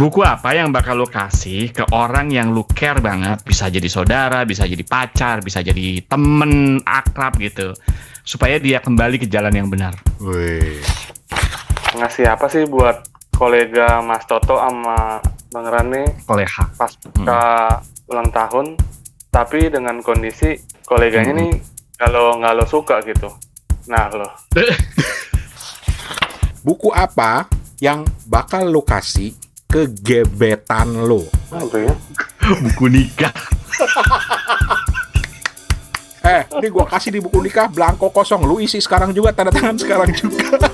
Buku apa yang bakal lo kasih ke orang yang lu care banget? Bisa jadi saudara, bisa jadi pacar, bisa jadi temen akrab gitu. Supaya dia kembali ke jalan yang benar. Wih. Ngasih apa sih buat kolega Mas Toto sama Bang Rane Koleha. pas ke ulang tahun, tapi dengan kondisi koleganya Hmm. nih kalau nggak lo suka gitu. Nah lo, Buku apa yang bakal lo kasih ke gebetan lo? apa ya? Buku nikah. Eh, ini gua kasih di buku nikah blanko kosong. Lu isi sekarang juga, tanda tangan sekarang juga.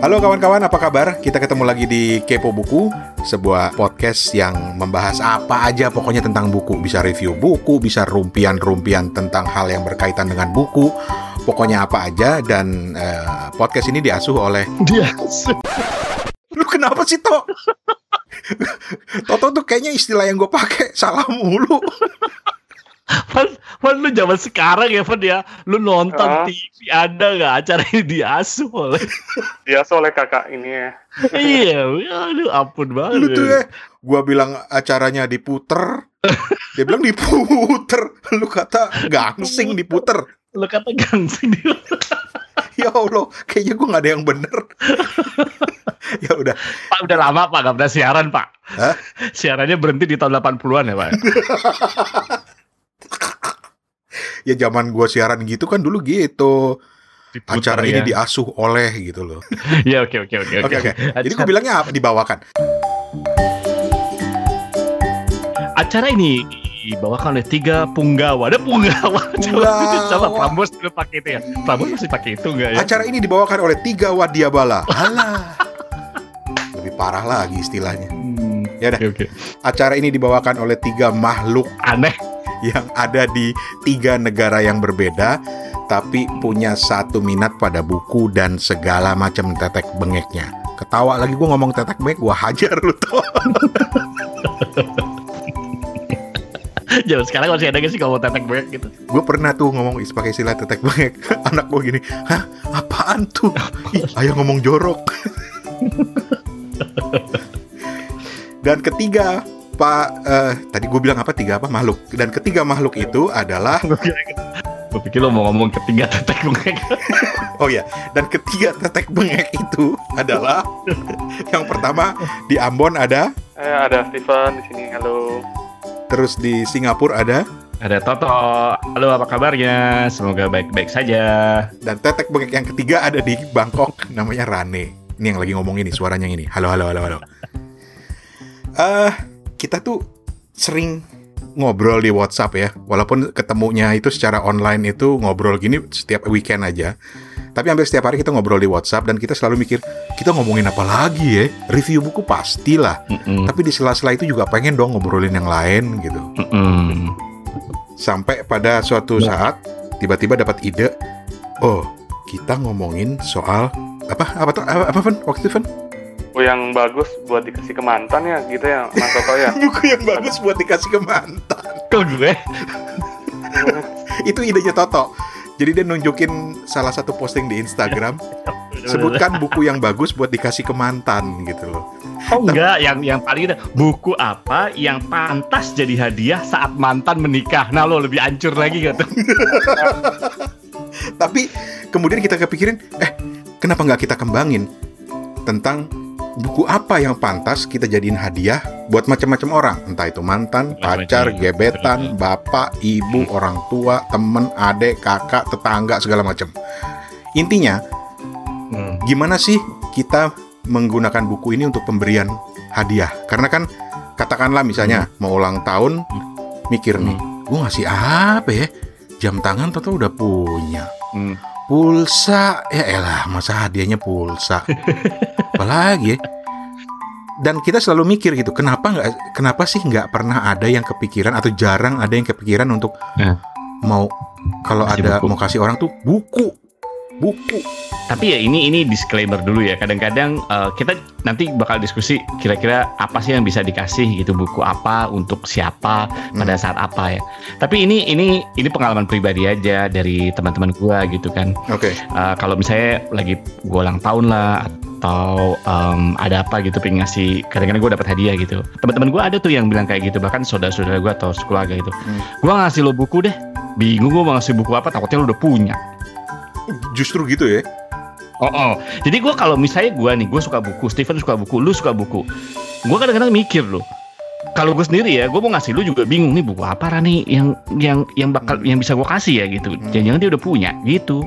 Halo kawan-kawan, apa kabar? Kita ketemu lagi di Kepo Buku, sebuah podcast yang membahas apa aja pokoknya tentang buku. Bisa review buku, bisa rumpian-rumpian tentang hal yang berkaitan dengan buku. Pokoknya apa aja dan eh, podcast ini diasuh oleh Dia. Lu kenapa sih, Tok? Toto tuh kayaknya istilah yang gue pakai salah mulu. Fan, lu zaman sekarang ya Fan ya. Lu nonton Ah. TV ada nggak acara ini diasuh oleh. Biasa oleh kakak ini ya. iya, aduh ampun banget. Lu tuh ya, gue bilang acaranya diputer, dia bilang diputer. Lu kata gangsing diputer. Lu kata gangsing dia. Ya Allah, kayaknya gue nggak ada yang bener. ya udah, Pak udah lama Pak gak pernah siaran Pak. Hah? Siarannya berhenti di tahun 80-an ya Pak. ya zaman gue siaran gitu kan dulu gitu. Diputar Acara ya. ini diasuh oleh gitu loh. Iya oke oke oke Oke oke. Jadi gue bilangnya apa? Dibawakan. acara ini dibawakan oleh tiga punggawa. Ada punggawa. Coba, Punggawa. coba Prambos dulu pakai itu ya. Prambos masih pakai itu enggak ya? Acara ini dibawakan oleh tiga wadiabala. Alah. Lebih parah lagi istilahnya. Hmm, Ya udah. Oke oke. Acara ini dibawakan oleh tiga makhluk Aneh. Yang ada di tiga negara yang berbeda, tapi punya satu minat pada buku dan segala macam tetek bengeknya. Ketawa lagi gue ngomong tetek bengek, gue hajar lu tuh. Zaman sekarang masih ada gak sih kalau tetek banyak gitu? gue pernah tuh ngomong is- pakai istilah tetek bengek. Anak gue gini, hah apaan tuh? Ih, ayo ngomong jorok. dan ketiga, Pak, eh, tadi gue bilang apa? Tiga apa? Makhluk. Dan ketiga makhluk itu adalah Gue pikir lo mau ngomong ketiga tetek bengek. Oh ya, dan ketiga tetek bengek itu adalah yang pertama di Ambon ada, Eh ada Steven di sini. Halo. terus di Singapura ada, Ada Toto. Halo apa kabarnya? Semoga baik-baik saja. dan tetek bengek yang ketiga ada di Bangkok namanya Rane. Ini yang lagi ngomong ini suaranya yang ini. Halo halo halo halo. Eh, kita tuh sering ngobrol di WhatsApp ya, walaupun ketemunya itu secara online itu ngobrol gini setiap weekend aja. Tapi hampir setiap hari kita ngobrol di WhatsApp dan kita selalu mikir, kita ngomongin apa lagi ya? Review buku pastilah. Mm-mm. Tapi di sela-sela itu juga pengen dong ngobrolin yang lain gitu. Mm-mm. Sampai pada suatu saat tiba-tiba dapat ide, oh kita ngomongin soal apa apa tuh apa, apa Van? waktu itu Van? Oh yang bagus buat dikasih ke mantan ya gitu ya Mas Toto ya. Buku yang bagus buat dikasih ke mantan. Kok gue? Itu idenya Toto. Jadi dia nunjukin salah satu posting di Instagram, sebutkan buku yang bagus buat dikasih ke mantan gitu loh. Oh enggak, yang yang paling itu buku apa yang pantas jadi hadiah saat mantan menikah. Nah lo lebih hancur lagi gitu. Tapi kemudian kita kepikirin, eh kenapa nggak kita kembangin tentang buku apa yang pantas kita jadiin hadiah buat macam-macam orang, entah itu mantan, pacar, Macam-macam. gebetan, bapak, ibu, orang tua, temen, adik, kakak, tetangga segala macam. Intinya, Hmm. gimana sih kita menggunakan buku ini untuk pemberian hadiah? Karena kan katakanlah misalnya mau ulang tahun, mikir nih, gue ngasih apa ya? Jam tangan atau udah punya. Hmm. Pulsa, ya elah, masa hadiahnya pulsa. Apalagi ya? Dan kita selalu mikir gitu, kenapa nggak, kenapa sih nggak pernah ada yang kepikiran atau jarang ada yang kepikiran untuk Ya. mau kalau ada buku. mau kasih orang tuh buku. Buku. Tapi ya ini ini disclaimer dulu ya. Kadang-kadang uh, kita nanti bakal diskusi kira-kira apa sih yang bisa dikasih gitu buku apa untuk siapa pada saat apa ya. Tapi ini ini ini pengalaman pribadi aja dari teman-teman gua gitu kan. Oke. Uh, kalau misalnya lagi gua ulang tahun lah atau um, ada apa gitu pengen ngasih kadang-kadang gue dapat hadiah gitu teman-teman gue ada tuh yang bilang kayak gitu bahkan saudara-saudara gue atau sekeluarga gitu Hmm. gue ngasih lo buku deh bingung gue mau ngasih buku apa takutnya lo udah punya Justru gitu ya. Oh, oh. jadi gue kalau misalnya gue nih, gue suka buku, Steven suka buku, lu suka buku. Gue kadang-kadang mikir loh. Kalau gue sendiri ya, gue mau ngasih lu juga bingung nih buku apa Rani yang yang yang bakal yang bisa gue kasih ya gitu. Jangan-jangan dia udah punya gitu.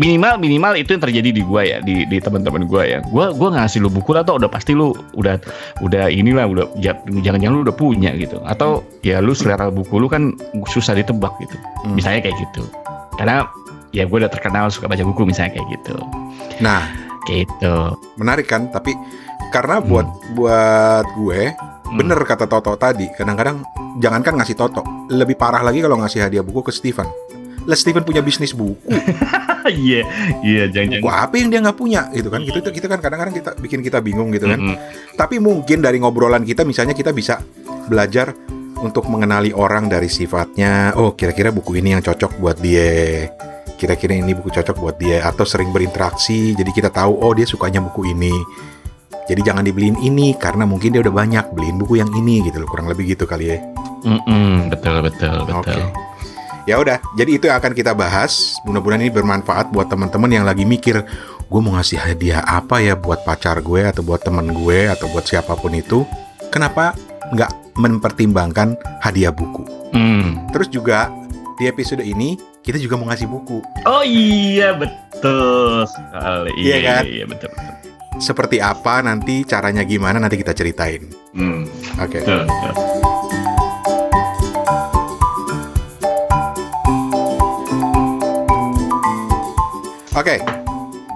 Minimal minimal itu yang terjadi di gue ya, di di teman-teman gue ya. Gue gue ngasih lu buku atau udah pasti lu udah udah inilah udah ja- jangan-jangan lu udah punya gitu. Atau ya lu selera buku lu kan susah ditebak gitu. Hmm. Misalnya kayak gitu. Karena ya gue udah terkenal suka baca buku misalnya kayak gitu. Nah, Gitu. menarik kan? Tapi karena Hmm. buat buat gue Hmm. bener kata Toto tadi. Kadang-kadang jangankan ngasih Toto, lebih parah lagi kalau ngasih hadiah buku ke Steven. Lah Steven punya bisnis buku, Iya, iya jangan buku apa yang dia nggak punya gitu kan? Gitu itu kita kan kadang-kadang kita bikin kita bingung gitu kan. Mm-mm. Tapi mungkin dari ngobrolan kita misalnya kita bisa belajar untuk mengenali orang dari sifatnya. Oh, kira-kira buku ini yang cocok buat dia. Kira-kira ini buku cocok buat dia atau sering berinteraksi jadi kita tahu oh dia sukanya buku ini. Jadi jangan dibeliin ini karena mungkin dia udah banyak beliin buku yang ini gitu loh kurang lebih gitu kali ya. Mm-mm, betul betul Oke. betul. Ya udah, jadi itu yang akan kita bahas. Mudah-mudahan ini bermanfaat buat teman-teman yang lagi mikir, gue mau ngasih hadiah apa ya buat pacar gue atau buat temen gue atau buat siapa pun itu. Kenapa nggak mempertimbangkan hadiah buku? Mm. Terus juga di episode ini kita juga mau ngasih buku. Oh iya betul sekali. Iya kan? Iya betul. betul. Seperti apa nanti caranya gimana nanti kita ceritain. Mm, Oke. betul, betul. Oke.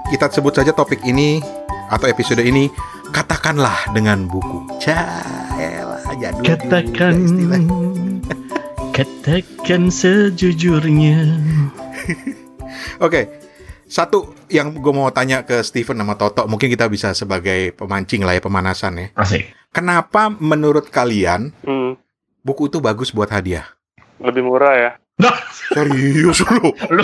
Kita sebut saja topik ini atau episode ini katakanlah dengan buku. Caelah, jadul juga Katakan, istilah. Katakan sejujurnya. Oke, satu yang gue mau tanya ke Steven sama Toto, mungkin kita bisa sebagai pemancing lah ya pemanasan ya. Asik. Kenapa menurut kalian Hmm, buku itu bagus buat hadiah? lebih murah ya. Nah, Serius lu? lu.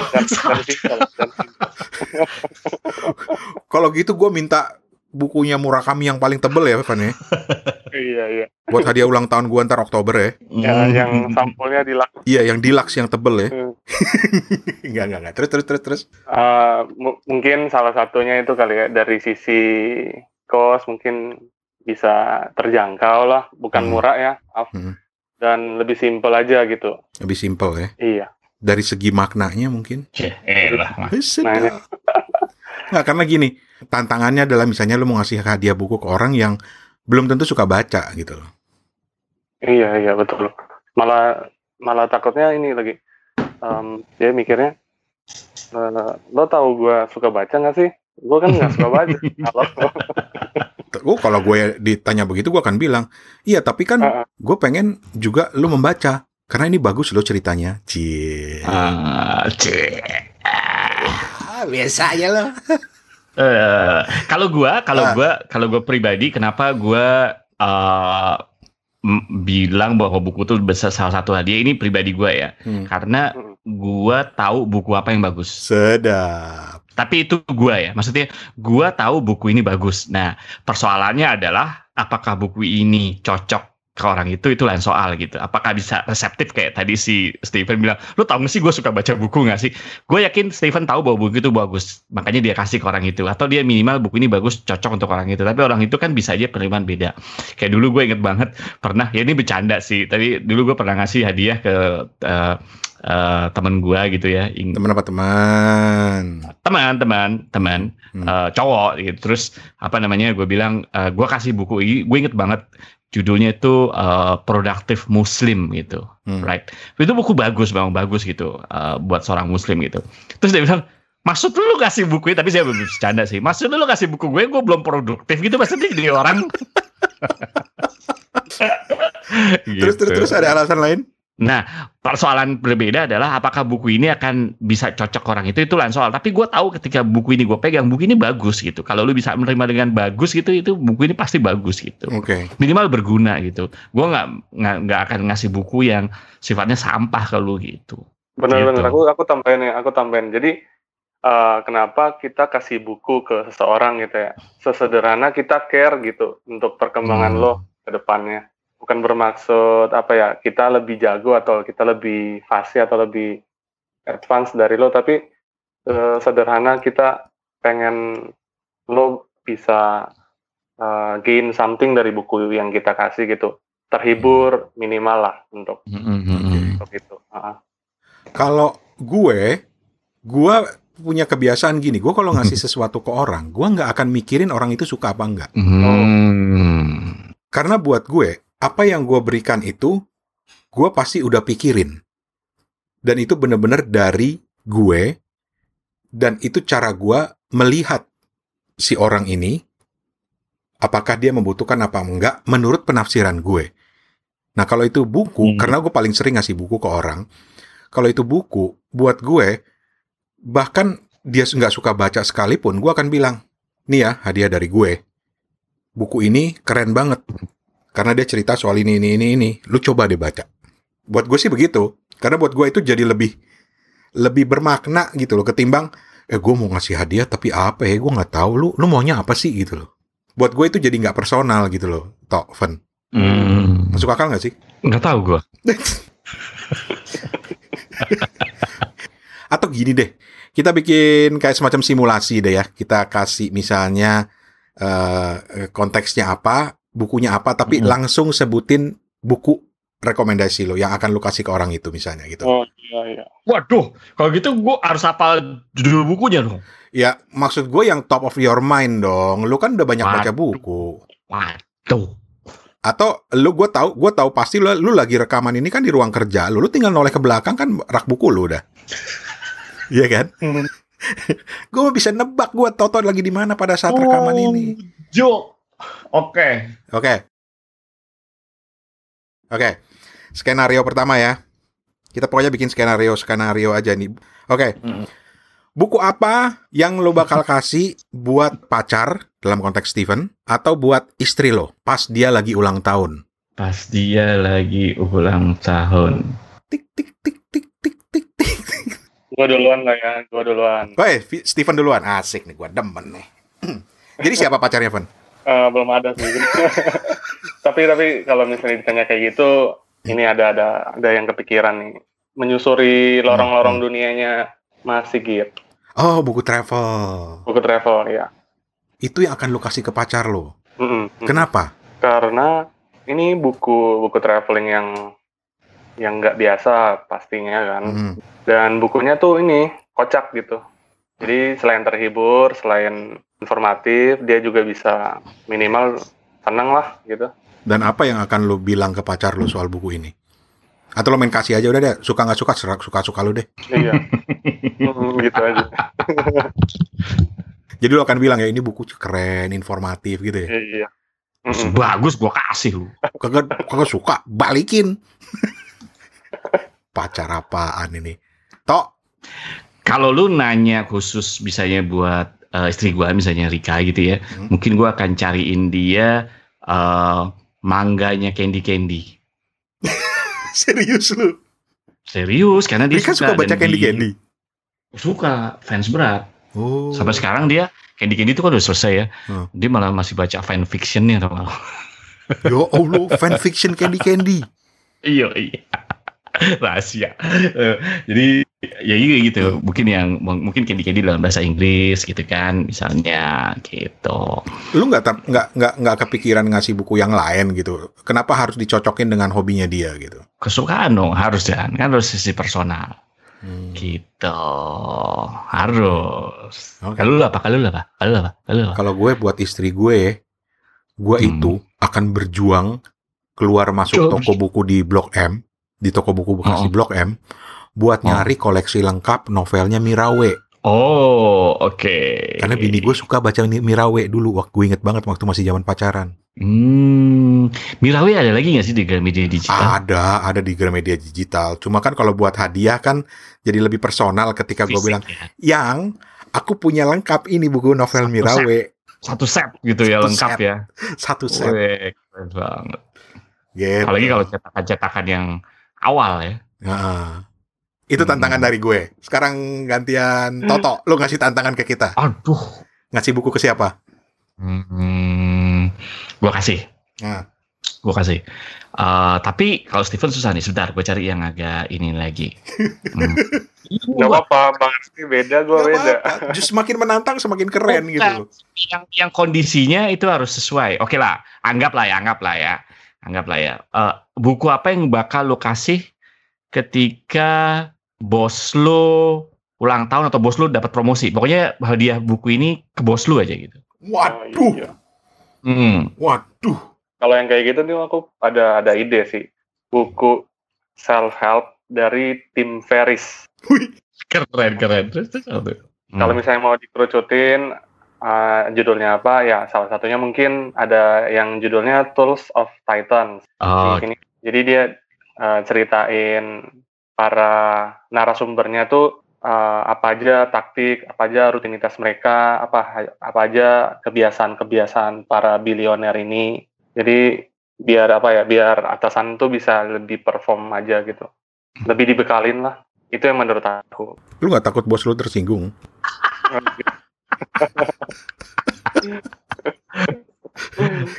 Kalau gitu gue minta bukunya Murakami yang paling tebel ya, Van ya. Iya iya. Buat hadiah ulang tahun gue ntar Oktober ya. Ya, yang sampulnya di lak. Iya, yang deluxe yang tebel ya. Hmm. Enggak, enggak, enggak. Terus, terus, terus, terus. Eh, mu- mungkin salah satunya itu kali ya dari sisi kos mungkin bisa terjangkau lah, bukan Hmm. murah ya, maaf. Hmm. Dan lebih simpel aja gitu. Lebih simpel ya. Iya. Dari segi maknanya mungkin. Cih, elah, Mas. Sedap. Nggak, karena gini, tantangannya adalah misalnya lu mau ngasih hadiah buku ke orang yang belum tentu suka baca gitu loh. Iya iya betul. Malah malah takutnya ini lagi. em, dia mikirnya, "Eh, lo tahu gua suka baca nggak sih? Gua kan nggak suka baca. Kalau Oh, kalau gue ditanya begitu, gue akan bilang, iya tapi kan Heeh. gue pengen juga lu membaca. Karena ini bagus loh ceritanya. Cie. Ah, cih. Ah, biasa aja loh. Eh, kalau gua, kalau Ah. gua, kalau gua pribadi, kenapa gua eh, m- bilang bahwa buku itu besar salah satu hadiah ini pribadi gua ya, Hmm. karena gua tahu buku apa yang bagus. Sedap. Tapi itu gua ya, maksudnya gua tahu buku ini bagus. Nah, persoalannya adalah apakah buku ini cocok ke orang itu itu lain soal gitu. Apakah bisa reseptif kayak tadi si Steven bilang, lu tau gak sih gue suka baca buku gak sih? Gue yakin Steven tahu bahwa buku itu bagus, makanya dia kasih ke orang itu. Atau dia minimal buku ini bagus, cocok untuk orang itu. Tapi orang itu kan bisa aja penerimaan beda. Kayak dulu gue inget banget pernah, ya ini bercanda sih. Tapi dulu gue pernah ngasih hadiah ke eh, eh, temen gue gitu ya. Teman apa teman? teman teman teman Hmm. eh, cowok gitu terus apa namanya gue bilang eh, gue kasih buku ini gue inget banget judulnya itu eh, produktif muslim gitu Hmm. right itu buku bagus memang bagus gitu eh, buat seorang muslim gitu terus dia bilang Maksud lu, kasih buku ini, tapi saya bercanda sih. Maksud lu, kasih buku gue, gue belum produktif gitu. Maksudnya jadi orang. Terus terus Gitu. terus ada alasan lain? Nah, persoalan berbeda adalah apakah buku ini akan bisa cocok orang itu itu lain soal. Tapi gue tahu ketika buku ini gue pegang buku ini bagus gitu. Kalau lu bisa menerima dengan bagus gitu, itu buku ini pasti bagus gitu. Oke. Minimal berguna gitu. Gue nggak nggak akan ngasih buku yang sifatnya sampah ke lu gitu. Benar-benar Gitu. aku aku tambahin ya, aku tambahin. Jadi eh, kenapa kita kasih buku ke seseorang gitu ya? Sesederhana kita care gitu untuk perkembangan Hmm. lo ke depannya. Bukan bermaksud apa ya, kita lebih jago atau kita lebih fasih atau lebih advance dari lo, tapi eh, sederhana kita pengen lo bisa eh, gain something dari buku yang kita kasih gitu. Terhibur minimal lah untuk Mm-mm. untuk itu. Ah. Kalau gue, gue punya kebiasaan gini. Gue kalau ngasih sesuatu ke orang, gue nggak akan mikirin orang itu suka apa enggak. Hmm. Karena buat gue, apa yang gue berikan itu, gue pasti udah pikirin. Dan itu bener-bener dari gue, dan itu cara gue melihat si orang ini, apakah dia membutuhkan apa enggak, menurut penafsiran gue. Nah kalau itu buku, Hmm. karena gue paling sering ngasih buku ke orang, kalau itu buku, buat gue, bahkan dia nggak suka baca sekalipun, gue akan bilang, nih ya hadiah dari gue. Buku ini keren banget. Karena dia cerita soal ini, ini, ini, ini. Lu coba deh baca. Buat gue sih begitu. Karena buat gue itu jadi lebih lebih bermakna gitu loh. Ketimbang, eh gue mau ngasih hadiah tapi apa ya? Gue nggak tahu lu. Lu maunya apa sih gitu loh. Buat gue itu jadi nggak personal gitu loh. Tok, Fen. Hmm. Masuk akal nggak sih? Nggak tahu gue. Atau gini deh, kita bikin kayak semacam simulasi deh ya. Kita kasih misalnya eh, konteksnya apa, bukunya apa, tapi Mm. langsung sebutin buku rekomendasi lo yang akan lo kasih ke orang itu misalnya gitu. Oh iya iya. Waduh, kalau gitu gue harus hafal judul bukunya dong. Ya maksud gue yang top of your mind dong. Lo kan udah banyak baca Waduh. buku. Waduh. Atau lu gue tahu gue tahu pasti lu, lu lagi rekaman ini kan di ruang kerja lu, lu tinggal noleh ke belakang kan rak buku lu udah. Iya kan? gue bisa nebak gue Toto lagi di mana pada saat rekaman ini. Jo. Oke. Oke. Oke. Skenario pertama ya. Kita pokoknya bikin skenario skenario aja nih. Oke. Mm. Buku apa yang lo bakal kasih buat pacar dalam konteks Steven atau buat istri lo pas dia lagi ulang tahun? Pas dia lagi ulang tahun. Tik tik tik tik tik tik tik. Gua duluan lah ya, gua duluan. Oke, Steven duluan. Asik nih, gua demen nih. Jadi siapa pacarnya, Van? Eh, belum ada sih. tapi tapi kalau misalnya ditanya kayak gitu, ini ada ada ada yang kepikiran nih. Menyusuri lorong-lorong dunianya Mas Sigit. Oh, buku travel. Buku travel ya. Itu yang akan lo kasih ke pacar lo. Mm-mm. Kenapa? Karena ini buku buku traveling yang yang nggak biasa pastinya kan. Hmm. Dan bukunya tuh ini kocak gitu. Jadi selain terhibur, selain informatif, dia juga bisa minimal seneng lah gitu. Dan apa yang akan lo bilang ke pacar lo soal buku ini? Atau lo main kasih aja udah deh, suka nggak suka, serak suka suka lo deh. Iya. Mm, gitu aja. Jadi lo akan bilang ya ini buku keren, informatif gitu ya. Iya. Mm-mm. Bagus gue kasih lu. Kagak kagak suka, balikin. Pacar apaan ini? Tok, Kalau lu nanya khusus misalnya buat eh, istri gua misalnya Rika gitu ya, Hmm. mungkin gua akan cariin dia eh, mangganya Candy Candy. serius lu? Serius karena dia Rika suka baca dan Candy Candy. Suka fans berat. Oh. Sampai sekarang dia Candy Candy itu kan udah selesai ya. Hmm. Dia malah masih baca fan fictionnya tau? Yo Allah, fan fiction Candy Candy. Iya iya. Rahasia. Eh, Jadi ya iya gitu. Mungkin yang mungkin Candy Candy dalam bahasa Inggris gitu kan misalnya gitu. Lu nggak nggak nggak nggak kepikiran ngasih buku yang lain gitu? Kenapa harus dicocokin dengan hobinya dia gitu? Kesukaan dong harus kan kan harus sisi personal Hmm. gitu harus. Oke. Kalau lu apa? Kalau lu apa? Kalau lu apa? Kalau apa? Kalau gue buat istri gue, gue Hmm. itu akan berjuang keluar masuk Jobs. toko buku di Blok M, di toko buku bekas Oh. di Blok M, buat Oh. nyari koleksi lengkap novelnya Mirawe. Oh, oke. Karena bini gue suka baca Mirawe dulu. Waktu gue inget banget waktu masih zaman pacaran. Hmm, Mirawi ada lagi nggak sih di Gramedia Digital? Ada, ada di Gramedia Digital. Cuma kan kalau buat hadiah kan jadi lebih personal ketika gue bilang, ya. yang aku punya lengkap ini buku novel Satu Mirawe. Satu set gitu ya, Satu lengkap set. ya. Satu set. Wih, keren banget. Gitu. Apalagi kalau cetakan-cetakan yang awal ya. Heeh. Itu tantangan Hmm. dari gue. Sekarang gantian Toto. Lu ngasih tantangan ke kita. Aduh. Ngasih buku ke siapa? Hmm, gua kasih. Nah, Gue kasih. Eh, tapi kalau Steven susah nih. Sebentar, gue cari yang agak ini lagi. Hmm. Gak apa-apa, Bang beda, gue beda. Justru semakin menantang semakin keren Bukan. gitu yang yang kondisinya itu harus sesuai. Oke lah, anggaplah ya, anggaplah ya, anggaplah ya. Eh, buku apa yang bakal lo kasih ketika bos lo ulang tahun atau bos lo dapat promosi? Pokoknya hadiah buku ini ke bos lo aja gitu. Waduh, Oh, iya. Hmm. waduh. Kalau yang kayak gitu nih aku ada ada ide sih. Buku self help dari tim Ferris. Wih, Keren, keren. Terus, tuh? Hmm. Kalau misalnya mau dikerucutin uh, judulnya apa ya salah satunya mungkin ada yang judulnya Tools of Titans. Oh, Ini, jadi dia uh, ceritain para narasumbernya tuh uh, apa aja taktik, apa aja rutinitas mereka, apa apa aja kebiasaan-kebiasaan para bilioner ini. Jadi biar apa ya, biar atasan tuh bisa lebih perform aja gitu. Lebih dibekalin lah. Itu yang menurut aku. lu nggak takut bos lu tersinggung?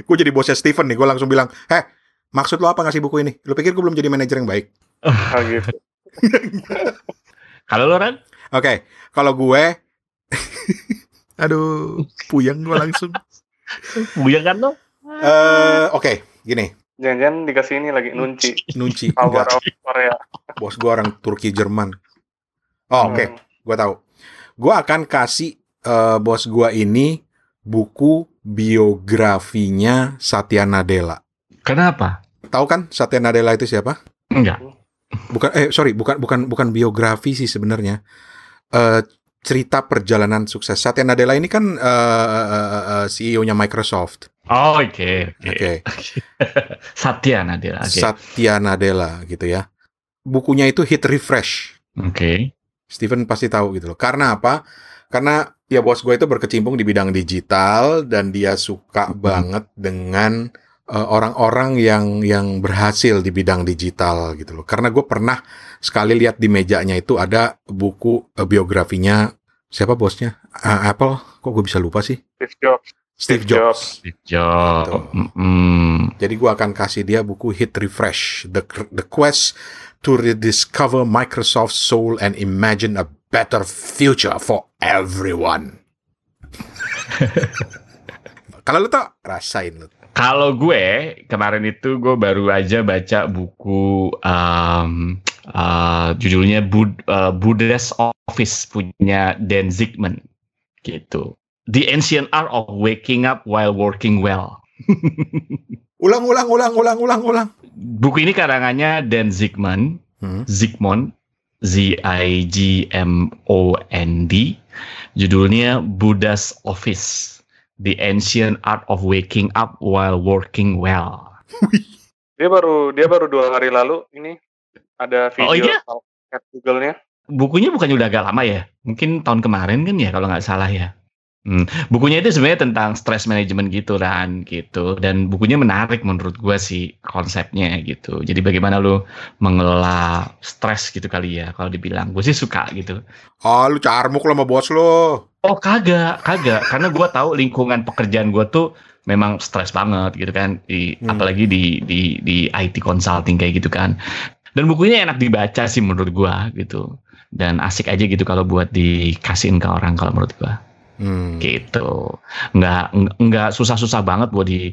Gue jadi bosnya Steven nih, gue langsung bilang, heh, maksud lu apa ngasih buku ini? Lu pikir gue belum jadi manajer yang baik? Ah, gitu. kalau lo Ran? Oke, kalau gue, aduh, puyeng gue langsung. Buyang kan lo? Eh, Oke, gini, Jangan-jangan dikasih ini lagi nunci. nunci, Power enggak, of Korea. bos gue orang Turki Jerman. Oh, oke, Hmm. gue tahu. Gue akan kasih eh, bos gue ini buku biografinya Satya Nadella. Kenapa? Tahu kan Satya Nadella itu siapa? Enggak. Bukan, eh sorry, bukan bukan bukan biografi sih sebenarnya. Eh cerita perjalanan sukses Satya Nadella ini kan eh, eh, eh, CEO-nya Microsoft. Oh, oke. Oke, Oke. Satya Nadella. Oke. Satya Nadella gitu ya. Bukunya itu hit refresh. Oke. Steven pasti tahu gitu loh. Karena apa? Karena ya bos gue itu berkecimpung di bidang digital dan dia suka banget dengan orang-orang yang yang berhasil di bidang digital gitu loh. Karena gue pernah sekali lihat di mejanya itu ada buku eh, biografinya siapa bosnya? Ah, Apple. Kok gue bisa lupa sih? Steve Jobs. Steve Steve Jobs. Good job. Gitu. Mm-mm. Jadi gue akan kasih dia buku Hit Refresh, The The Quest to Rediscover Microsoft Soul and Imagine a Better Future for Everyone. Kalau lu tau, rasain lu. Kalau gue kemarin itu gue baru aja baca buku um, uh, judulnya Bud, uh, Buddha's Office punya Dan Zigman gitu. The Ancient Art of Waking Up While Working Well. Ulang, ulang, ulang, ulang, ulang, ulang. Buku ini karangannya Dan Zigman, Hmm. Zigmond, Z I G M O N D. Judulnya Buddha's Office. The Ancient Art of Waking Up While Working Well. Dia baru dia baru dua hari lalu ini ada video Oh, iya? at Google-nya. bukunya bukannya udah agak lama ya? Mungkin tahun kemarin kan ya kalau nggak salah ya. Hmm. Bukunya itu sebenarnya tentang stress management gitu kan gitu dan bukunya menarik menurut gua sih konsepnya gitu. Jadi bagaimana lu mengelola stres gitu kali ya kalau dibilang. Gue sih suka gitu. Ah, lu carmuk lo sama bos lo. Oh kagak, kagak. Karena gua tahu lingkungan pekerjaan gua tuh memang stres banget gitu kan. Di, Hmm. Apalagi di, di di IT consulting kayak gitu kan. Dan bukunya enak dibaca sih menurut gua gitu. Dan asik aja gitu kalau buat dikasihin ke orang kalau menurut gua Hmm. gitu. Nggak nggak- susah-susah banget buat di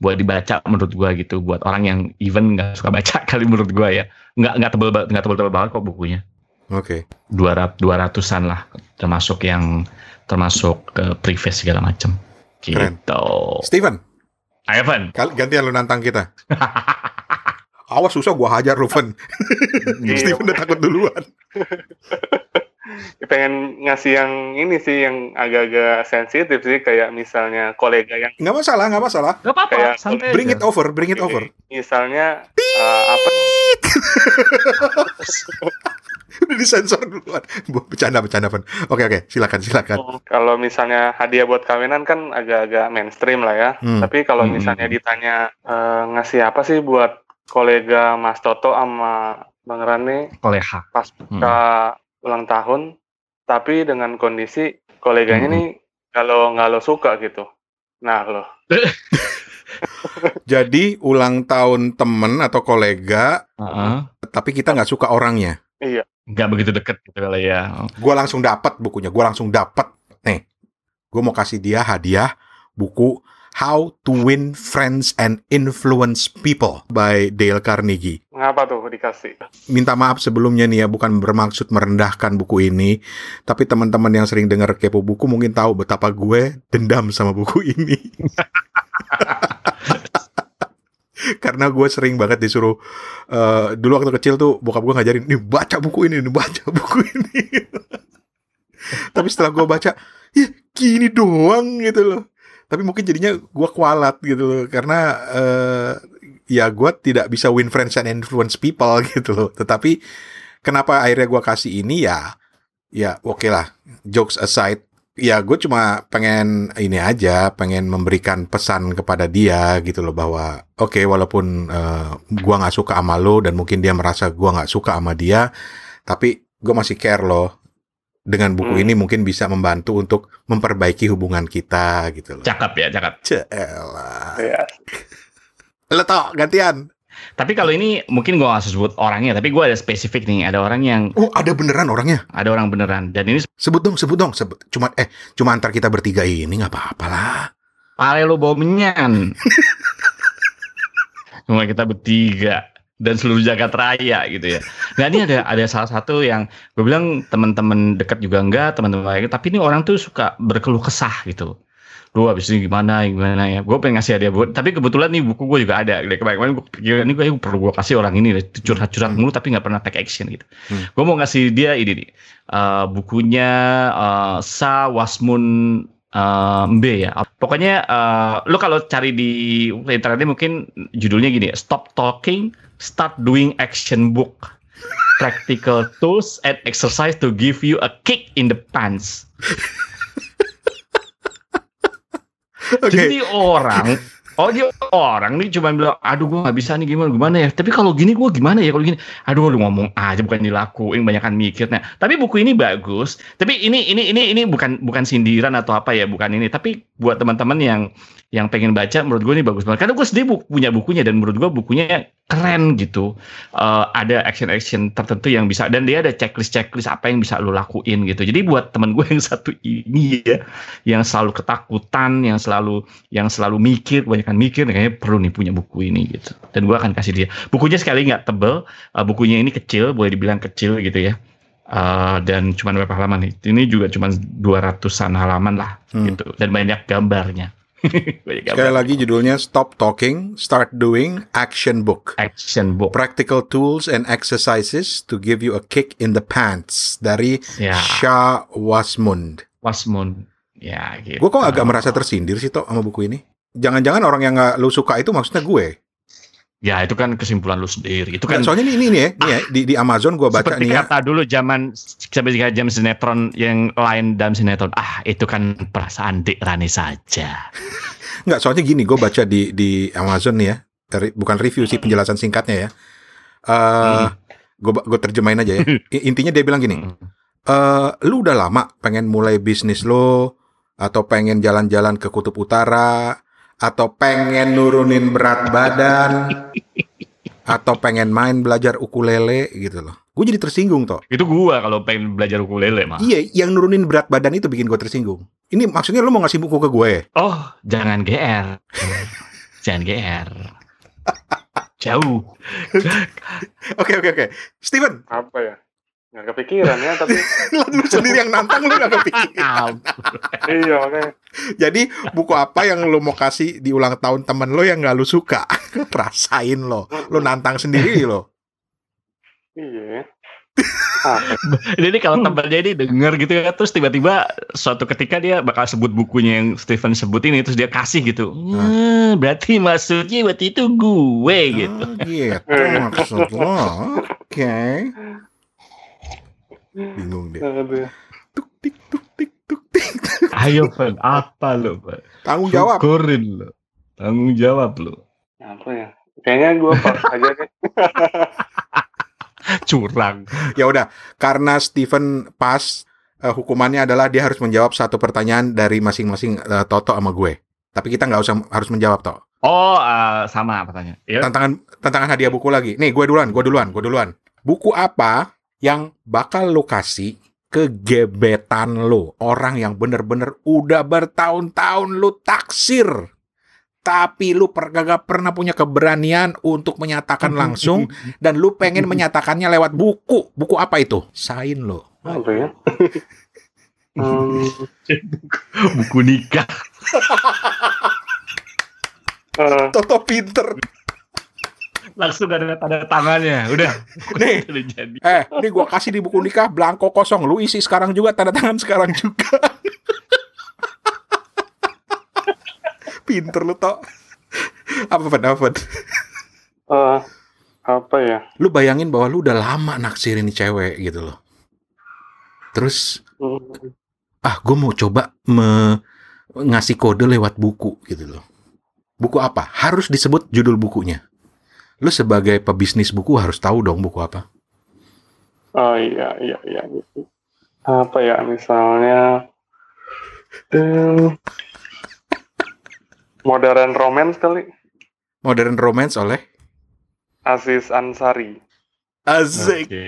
buat dibaca menurut gua gitu. Buat orang yang even nggak suka baca kali menurut gua ya. Nggak nggak tebel nggak tebel-tebel banget kok bukunya. Oke. Dua rat dua ratusan lah termasuk yang termasuk ke preface segala macam. Keren. Gitu. Steven, Ivan. kal- gantian lu nantang kita. Awas susah gua hajar lu, Fen. Iya. Steven udah takut duluan. pengen ngasih yang ini sih yang agak-agak sensitif sih kayak misalnya kolega yang Nggak masalah, nggak masalah. Gak apa-apa, Kayak santai Bring aja. it over, bring it over. misalnya uh, apa Udah disensor duluan. Bercanda, bercanda, Pan. Oke, oke. Silakan, silakan. kalau misalnya hadiah buat kawinan kan agak-agak mainstream lah ya. Hmm. Tapi kalau Hmm. misalnya ditanya eh, ngasih apa sih buat kolega Mas Toto sama Bang Rane Koleha. pas Hmm. ke ulang tahun, tapi dengan kondisi koleganya Hmm. nih kalau nggak lo suka gitu. Nah lo, Jadi ulang tahun temen atau kolega, Heeh. tapi kita nggak suka orangnya. Iya. Nggak begitu deket gitu kali ya. Gua langsung dapat bukunya. Gua langsung dapat. Nih, gue mau kasih dia hadiah buku How to Win Friends and Influence People by Dale Carnegie. Ngapa tuh dikasih? Minta maaf sebelumnya nih ya, bukan bermaksud merendahkan buku ini, tapi teman-teman yang sering dengar kepo buku mungkin tahu betapa gue dendam sama buku ini. Karena gue sering banget disuruh eh, dulu waktu kecil tuh bokap gue ngajarin, nih baca buku ini, nih baca buku ini. tapi setelah gue baca, ya gini doang gitu loh. Tapi mungkin jadinya gue kualat gitu loh, karena eh, ya gue tidak bisa win friends and influence people gitu loh. Tetapi kenapa akhirnya gue kasih ini ya, ya oke lah. Jokes aside, ya gue cuma pengen ini aja, pengen memberikan pesan kepada dia gitu loh bahwa oke walaupun eh, gue nggak suka sama lo dan mungkin dia merasa gue nggak suka sama dia, tapi gue masih care loh. Dengan buku Hmm. ini mungkin bisa membantu untuk memperbaiki hubungan kita gitu loh. Cakep ya, cakep. Celah. Ya. Lo tau gantian. Tapi kalau ini mungkin gue nggak sebut orangnya, tapi gue ada spesifik nih. Ada orang yang Oh ada beneran orangnya. ada orang beneran. Dan ini Sebut dong, sebut dong. Sebut. Cuma eh cuma antar kita bertiga ini nggak apa-apa lah. pale lo menyan. Cuma kita bertiga dan seluruh jagat raya gitu ya. Nah ini ada ada salah satu yang gue bilang teman-teman dekat juga enggak, teman-teman lain. Tapi ini orang tuh suka berkeluh kesah gitu. Lu abis ini gimana, gimana ya. Gue pengen ngasih hadiah buat, tapi kebetulan nih buku gue juga ada. Dari kemarin-kemarin gue pikir ini gue perlu gue kasih orang ini deh. curhat-curhat mulu tapi nggak pernah take action gitu. Hmm. Gue mau ngasih dia ini nih. eh, bukunya eh, Sa Wasmun eh, Mbe ya. Pokoknya eh, lu kalau cari di internetnya mungkin judulnya gini ya, Stop Talking, Start Doing Action Book. Practical tools and exercise to give you a kick in the pants. Oke. Jadi orang, oh dia orang nih cuma bilang, aduh gue nggak bisa nih gimana gimana ya. Tapi kalau gini gue gimana ya kalau gini, aduh lu ngomong aja bukan dilakuin, banyakan mikir. Nah, tapi buku ini bagus. Tapi ini ini ini ini bukan bukan sindiran atau apa ya, bukan ini. Tapi buat teman-teman yang yang pengen baca, menurut gue ini bagus banget. Karena gue sendiri bu- punya bukunya dan menurut gue bukunya keren gitu. Eh, ada action-action tertentu yang bisa dan dia ada checklist-checklist apa yang bisa lu lakuin gitu. Jadi buat temen gue yang satu ini ya, yang selalu ketakutan, yang selalu yang selalu mikir, kebanyakan mikir, kayaknya perlu nih punya buku ini gitu. Dan gue akan kasih dia. Bukunya sekali nggak tebel, eh, bukunya ini kecil, boleh dibilang kecil gitu ya. Eh, dan cuma berapa halaman nih? Ini juga cuma 200-an halaman lah Hmm. gitu. Dan banyak gambarnya. Sekali lagi judulnya Stop Talking, Start Doing Action Book. Action book. Practical tools and exercises to give you a kick in the pants dari Ya, Shah Wasmund. Wasmund. Ya, gitu. Gue kok agak merasa tersindir sih toh sama buku ini. Jangan-jangan orang yang nggak lu suka itu maksudnya gue. Ya, itu kan kesimpulan lu sendiri. Itu Kan, soalnya ini, ini nih ya, nih ya di, di Amazon gue baca seperti nih ya. kata dulu zaman sampai jika jam sinetron yang lain dalam sinetron ah itu kan perasaan Dek Rani saja Nggak, soalnya gini, gue baca di di Amazon nih ya. Bukan review sih penjelasan singkatnya ya. Eh, gue gue terjemahin aja ya. Intinya dia bilang gini, eh lu udah lama pengen mulai bisnis lo atau pengen jalan-jalan ke kutub utara atau pengen nurunin berat badan atau pengen main belajar ukulele gitu loh. Gue jadi tersinggung toh. itu gua kalau pengen belajar ukulele mah Iya, yang nurunin berat badan itu bikin gue tersinggung. Ini maksudnya lu mau ngasih buku ke gue? oh jangan GR jangan GR jauh Oke oke oke. Steven, Apa ya? Nggak kepikiran ya, tapi lu sendiri yang nantang lu gak kepikiran. iya makanya. Jadi buku apa yang lu mau kasih di ulang tahun temen lo yang gak lu suka? Rasain lo. Lu nantang sendiri lo. Iya. Ah, Jadi kalau temannya ini denger gitu ya, terus tiba-tiba suatu ketika dia bakal sebut bukunya yang Stephen sebut ini, terus dia kasih gitu. "Hmm, berarti maksudnya waktu itu gue gitu. Oh, gitu maksud lo. Oke. Bingung deh. aduh. Tuk tik tuk tik tuk tik. Ayo, Van, apa lo, Pak? Tanggung jawab. Syukurin lo. Tanggung jawab lo. Apa ya? Kayaknya gue pas aja deh. Curang. Ya udah, karena Steven pas eh, hukumannya adalah dia harus menjawab satu pertanyaan dari masing-masing eh, Toto sama gue. Tapi kita nggak usah harus menjawab toh. Oh, eh, sama pertanyaan. Ya. Tantangan tantangan hadiah buku lagi. Nih, gue duluan, gue duluan, gue duluan. Buku apa yang bakal lo kasih ke gebetan lo? Orang yang bener-bener udah bertahun-tahun lo taksir. Tapi lu per, gak pernah punya keberanian untuk menyatakan langsung dan lu pengen menyatakannya lewat buku. Buku apa itu? Sain lo. Apa ya? Hmm, Buku nikah. eh, Toto pinter. Langsung ada tanda tangannya. Udah. Nih. Udah jadi. Eh, ini gua kasih di buku nikah blanko kosong. Lu isi sekarang juga tanda tangan sekarang juga. pinter lu toh. Apa Fed? Apa Fed? eh, apa ya? Lu bayangin bahwa lu udah lama naksir ini cewek gitu loh. Terus Hmm, ah gue mau coba me- ngasih kode lewat buku gitu loh. Buku apa? Harus disebut judul bukunya. Lu sebagai pebisnis buku harus tahu dong buku apa. Oh iya iya iya gitu. Apa ya misalnya eh, Modern Romance kali Modern Romance oleh Aziz Ansari. Azik. Oke.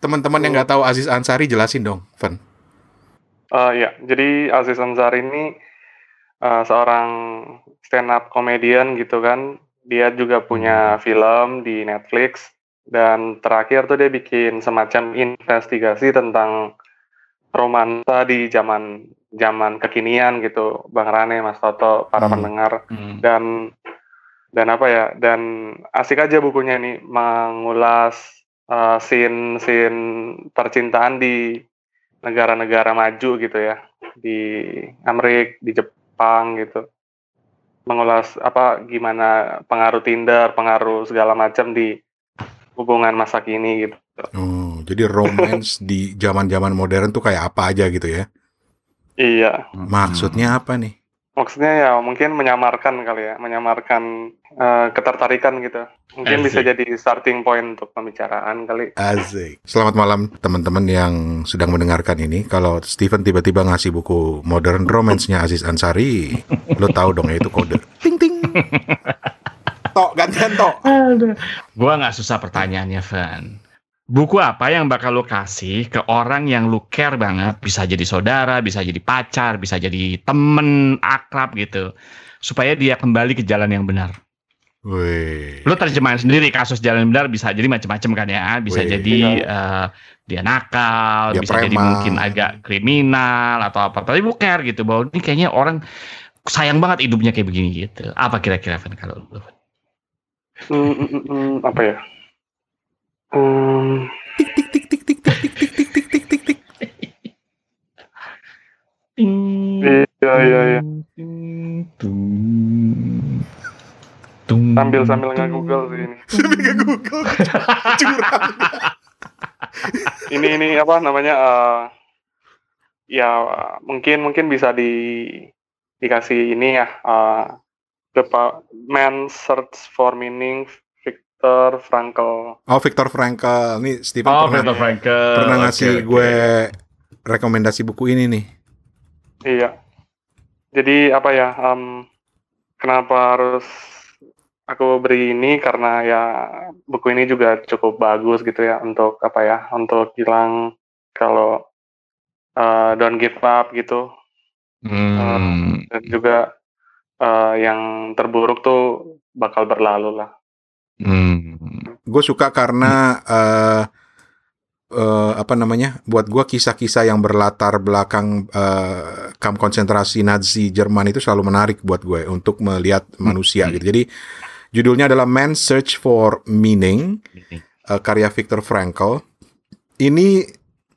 Teman-teman yang nggak tahu Aziz Ansari jelasin dong, Van. Eh ya, jadi Aziz Ansari ini eh, seorang stand up comedian gitu kan. Dia juga punya film di Netflix dan terakhir tuh dia bikin semacam investigasi tentang romansa di zaman zaman kekinian gitu, Bang Rane, Mas Toto, para Hmm. pendengar Hmm. dan dan apa ya dan asik aja bukunya nih mengulas uh, scene-scene percintaan di negara-negara maju gitu ya di Amerika di Jepang gitu mengulas apa gimana pengaruh Tinder pengaruh segala macam di hubungan masa kini gitu Oh, jadi romance di zaman-zaman modern tuh kayak apa aja gitu ya? iya Maksudnya apa nih? Maksudnya ya mungkin menyamarkan kali ya menyamarkan uh, ketertarikan gitu mungkin bisa Asik. jadi starting point untuk pembicaraan kali Azik. Selamat malam teman-teman yang sedang mendengarkan ini. Kalau Steven tiba-tiba ngasih buku Modern Romance-nya Aziz Ansari, lo tahu dong ya itu kode. Ting ting. Tok, gantian tok. Gua nggak susah pertanyaannya, Van. Buku apa yang bakal lu kasih ke orang yang lu care banget, bisa jadi saudara, bisa jadi pacar, bisa jadi temen akrab gitu, supaya dia kembali ke jalan yang benar. Wih. Lu terjemahin sendiri kasus jalan yang benar bisa jadi macam-macam kan ya, bisa Wih. jadi eh, dia nakal, Dia bisa jadi preman. mungkin agak kriminal atau apa. Tapi lu care gitu bahwa ini kayaknya orang sayang banget hidupnya kayak begini gitu. Apa kira-kira Van kalau lu? Hmm, hmm, hmm, hmm, apa ya? Hmm, Tik tik tik tik tik tik tik tik tik tik tik tik tik. iya iya iya. Sambil sambil nggak Google sih ini. Sambil nggak Google. Curang. Ini ini apa namanya? eh, ya mungkin mungkin bisa di dikasih ini ya. eh, The Man Search for Meaning Viktor Frankl. Oh, Viktor Frankl. Nih Steven Oh, pernah Viktor Frankl. pernah ngasih oke. gue rekomendasi buku ini nih. Iya. Jadi apa ya? em, kenapa harus aku beri ini? Karena ya buku ini juga cukup bagus gitu ya untuk apa ya? Untuk bilang kalau eh, don't give up gitu. Hmm. Dan juga eh, yang terburuk tuh bakal berlalu lah. Hmm. Gue suka karena eh eh, apa namanya? Buat gue kisah-kisah yang berlatar belakang eh, kamp konsentrasi Nazi Jerman itu selalu menarik buat gue untuk melihat manusia Hmm. gitu. Jadi judulnya adalah Man's Search for Meaning, eh, karya Viktor Frankl. ini